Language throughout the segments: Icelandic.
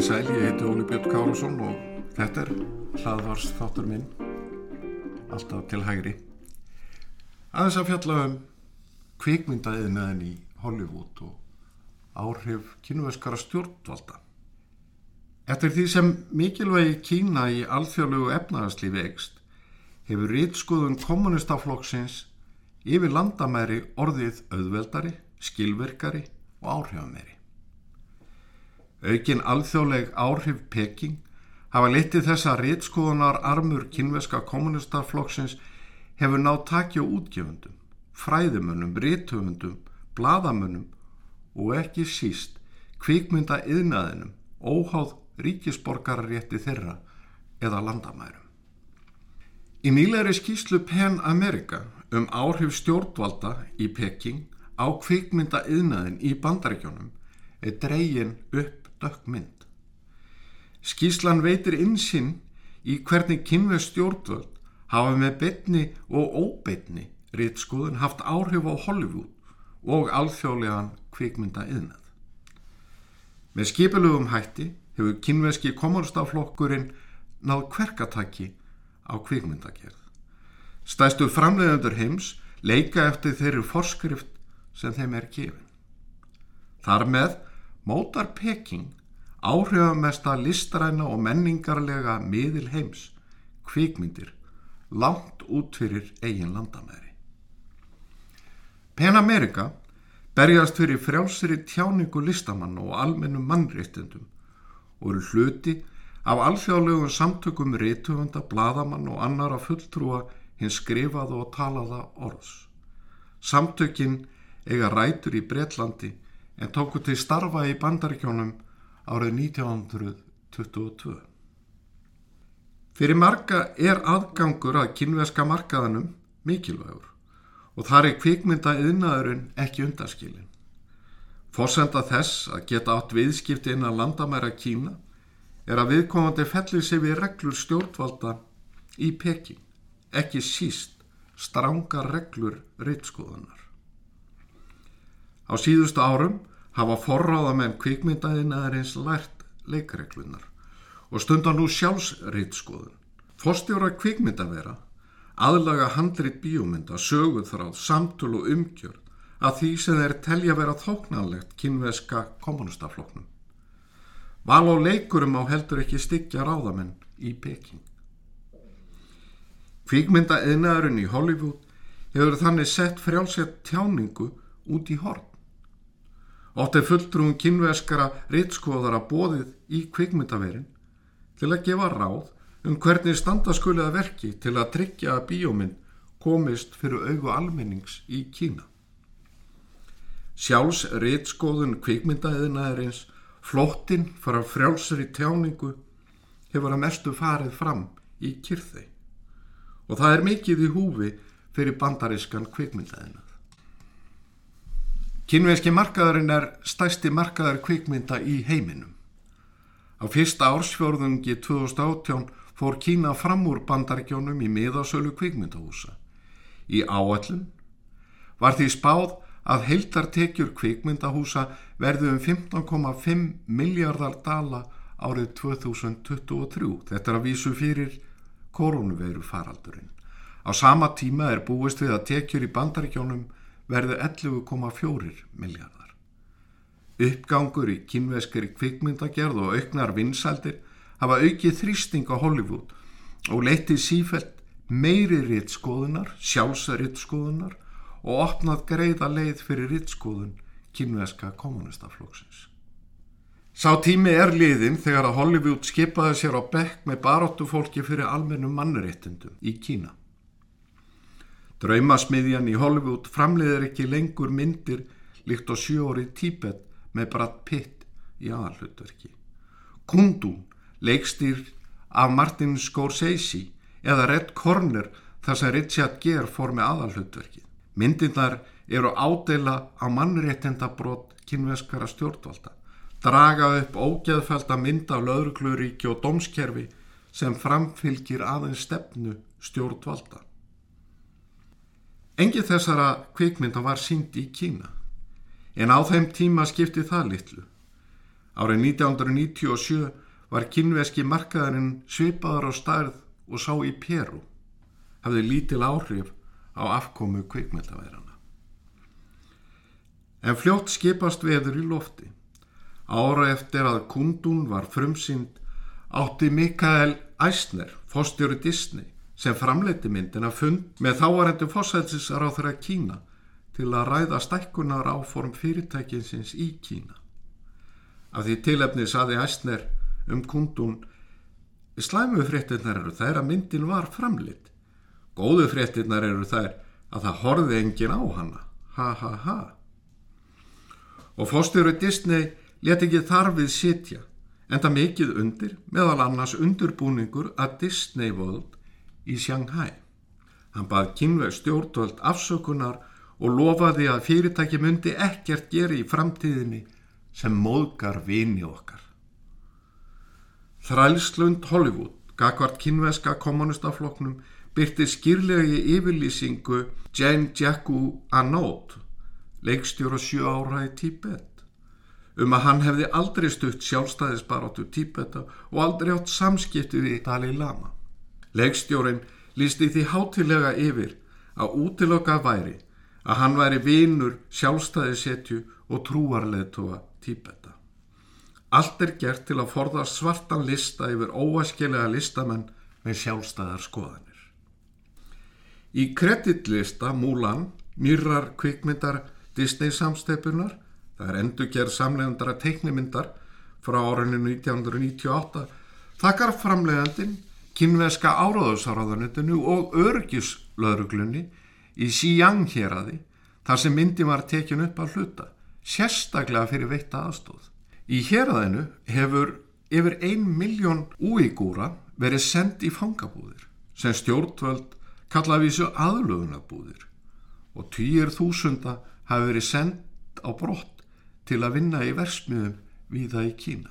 Sæl, ég heiti Óli Björn Kárasson og þetta er hlaðvars þáttur minn, alltaf til hægri. Aðeins að fjalla um kvikmyndaðiðnaðin í Hollywood og áhrif kynveskara stjórnvalda. Eftir því sem mikilvægi Kína í alþjóðlegu efnaðarslífi ekst, hefur rýtskoðun kommunistaflokksins yfir landamæri orðið auðveldari, skilverkari og áhrifameri. Aukin alþjóðleg áhrif Peking hafa litið þess að réttskoðunar armur kynveska kommunistaflokksins hefur nátt taki á útgefundum, fræðumönnum, réttöfundum, bladamönnum og ekki síst kvikmynda yðnaðinum, óháð ríkisborgararétti þeirra eða landamærum. Í nýleiri skýslu Penn Amerika um áhrif stjórnvalda í Peking á kvikmynda yðnaðin í bandaríkjónum er dreygin upp dökkmynd. Skíslan veitir insinn í hvernig kynveð stjórnvöld hafa með betni og óbetni rittskoðun haft áhrif á Hollywood og alþjóðlegan kvikmynda yðnað. Með skipilugum hætti hefur kynveski komurstaflokkurinn náð kverkataki á kvikmyndagerð. Stæstu framleiðendur heims leika eftir þeirri forskrift sem þeim er gefin. Þar með mótar Peking áhrifamesta listræna og menningarlega miðil heims, kvikmyndir, langt út fyrir eigin landamæri. Pen Amerika berjast fyrir frjálsiri tjáningu listamann og almennum mannréttendum og eru hluti af alþjóðlegum samtökum réttufunda, bladamann og annara fulltrúa hins skrifaða og talaða orðs. Samtökin eiga rætur í Breitlandi en tóku til starfa í bandaríkjónum árið 1922. Fyrir marga er aðgangur að kynveska markaðanum mikilvægur og þar er kvikmynda yðnaðurinn ekki undaskilin. Forsenda þess að geta átt viðskipti inn að landamæra Kína er að viðkomandi fellir sig við reglur stjórnvalda í Peking, ekki síst stránga reglur reittskoðanar. Á síðustu árum hafa forráðamenn kvikmyndaðinaðarins lært leikreglunar og stundar nú sjálfsreitskoðun. Fostjóra kvikmyndavera aðlaga handrit bíómynda, söguþráð, samtul og umgjörð að því sem þeir telja vera þóknanlegt kynveska kommunistafloknum. Val á leikurum á heldur ekki styggja ráðamenn í Peking. Kvikmynda eðnaðurinn í Hollywood hefur þannig sett frjálsett tjáningu út í hort. Ótt er fulltrúum kynveskara rittskoðara bóðið í kvikmyndaverin til að gefa ráð um hvernig standaskulega verki til að tryggja að bíóminn komist fyrir augu almennings í Kína. Sjálfs rittskoðun kvikmyndaðinaðurins flóttinn fara frjálsri tjáningu hefur að mestu farið fram í kyrþei og það er mikið í húfi fyrir bandarískan kvikmyndaðina. Kynveski markaðurinn er stæsti markaðar kvikmynda í heiminum. Á fyrsta ársfjörðungi 2018 fór Kína fram úr bandaríkjónum í miðásölu kvikmyndahúsa. Í áallun var því spáð að heildartekjur kvikmyndahúsa verðu um 15,5 miljardar dala árið 2023. Þetta er að vísu fyrir koronaviru faraldurinn. Á sama tíma er búist við að tekjur í bandaríkjónum verðu 11,4 miljardar. Uppgangur í kynveskri kvikmyndagerð og auknar vinsældir hafa aukið þrýsting á Hollywood og leytið sífælt meiri rittskoðunar, sjálfsarittskoðunar og opnað greiða leið fyrir rittskoðun kynveska kommunistaflóksins. Sá tími er liðin þegar að Hollywood skipaði sér á bekk með baróttu fólki fyrir almennum mannréttindum í Kína. Draumasmiðjan í Hollywood framleiðir ekki lengur myndir líkt á sjóri Tíbet með Brad Pitt í aðalhutverki. Kundún, leikstýr af Martin Scorsese eða Red Corner þar sem Richard Gere fór með aðalhutverkið. Myndindar eru ádela á mannréttindabrót kynveskara stjórnvalda, draga upp ógeðfælda mynd af laurugluríki og dómskerfi sem framfylgir aðeins stefnu stjórnvalda. Engi þessara kvikmynda var sínd í Kína, en á þeim tíma skipti það litlu. Árið 1997 var kynveski markaðarinn svipaður á starð og sá í Peru, hafði lítil áhrif á afkomu kvikmyndaverana. En fljótt skipast veður í lofti. Ára eftir að kundun var frumsynd átti Mikael Eisner, fórstjóri Disney, sem framleiti myndina fund með þáarendu fósætsisar á þeirra Kína til að ræða stækkunar áform fyrirtækinsins í Kína. Af því tilefni saði Eisner um kundun Slæmu fréttinnar eru þær að myndin var framleitt. Góðu fréttinnar eru þær að það horði engin á hana. Ha ha ha. Og fórstjóri Disney leti ekki þarfið sitja en það mikið undir meðal annars undurbúningur að Disney World í Shanghai. Hann bað kynveg stjórnvöld afsökunar og lofaði að fyrirtæki myndi ekkert gera í framtíðinni sem móðgar vini okkar. Þrælslund Hollywood, gagvart kynveska kommunistafloknum, byrti skýrlegi yfirlýsingu Jane Jacku Anot, leikstjóra sjö ára í Tíbet um að hann hefði aldrei stutt sjálfstæðisbaróttu Tíbeta og aldrei átt samskiptið í Dalai Lama. Legstjórin lísti því hátilega yfir að útilöka væri að hann væri vinur sjálfstæðisetju og trúarleðtóa Tíbeta. Allt er gert til að forða svartan lista yfir óaskilega listamenn með sjálfstæðar skoðanir. Í kreditlista Múlan, nýrar kvikmyndar Disney samsteipunar það er endurgerð samlegandara teiknimyndar frá árinu 1998 þakkar framlegandin kynveska áráðusáraðanutinu og örgislaðruglunni í Xiyang héradi þar sem myndi var tekin upp að hluta sérstaklega fyrir veitta aðstóð. Í héradinu hefur yfir ein miljón úígúra verið sendt í fangabúðir sem stjórnvöld kallaði þessu aðlöfunabúðir og týjir þúsunda hafi verið sendt á brott til að vinna í versmiðum viða í Kína.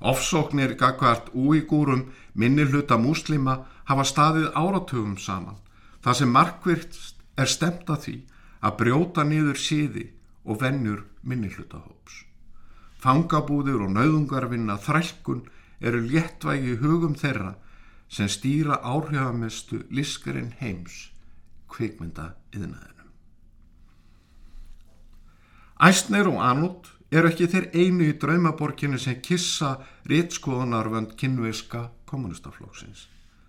Offsóknir gagvart úígúrum minni hluta múslima hafa staðið áratugum saman þar sem markvirt er stemt að því að brjóta niður síði og vennur minni hlutahóps. Fangabúður og nauðungarvinna þrælkun eru léttvægi hugum þeirra sem stýra áhrifamestu liskarinn heims kvikmynda yðnaðinu. Æstnir og Anút eru ekki þeir einu í draumaborkinu sem kissa réttskoðunarvönd kynviska kommunistaflóksins.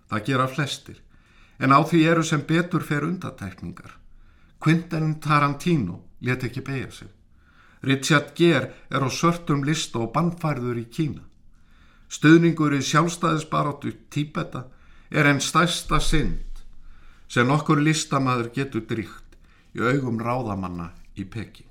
Það gera flestir, en á því eru sem betur fer undatekningar. Quentin Tarantino let ekki beigja sig. Richard Gere er á sörtum lista og bannfærður í Kína. Stöðningur í sjálfstæðisbaróttu Tíbeta er enn stærsta synd sem okkur listamæður getur dríkt í augum ráðamanna í Peking.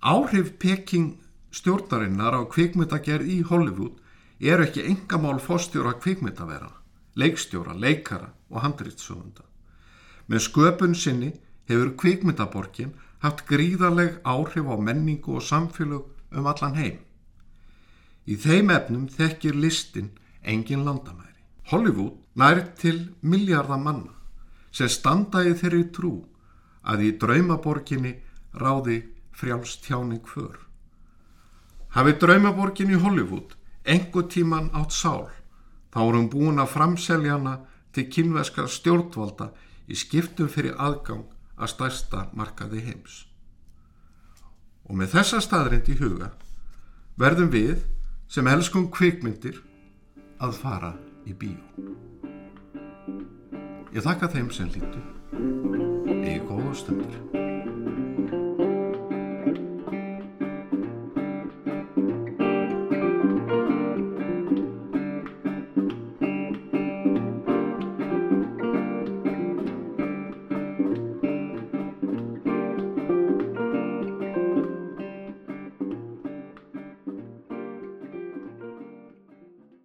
Áhrif Peking stjórnarinnar á kvikmyndagerð í Hollywood eru ekki engamál fórstjóra kvikmyndavera, leikstjóra, leikara og handrýtsöfunda. Með sköpun sinni hefur kvikmyndaborgin haft gríðarleg áhrif á menningu og samfélög um allan heim. Í þeim efnum þekkir listin engin landamæri. Hollywood nær til miljardar manna sem standa í þeirri trú að í draumaborginni ráði frjálst tjáning för. Hafi draumaborgin í Hollywood engu tíman átt sál, þá er hún búin að framselja hana til kynveska stjórnvalda í skiptum fyrir aðgang að stærsta markaði heims. Og með þessa staðrind í huga verðum við sem elskum kvikmyndir að fara í bíó. Ég þakka þeim sem lítu. Egi góða stundir.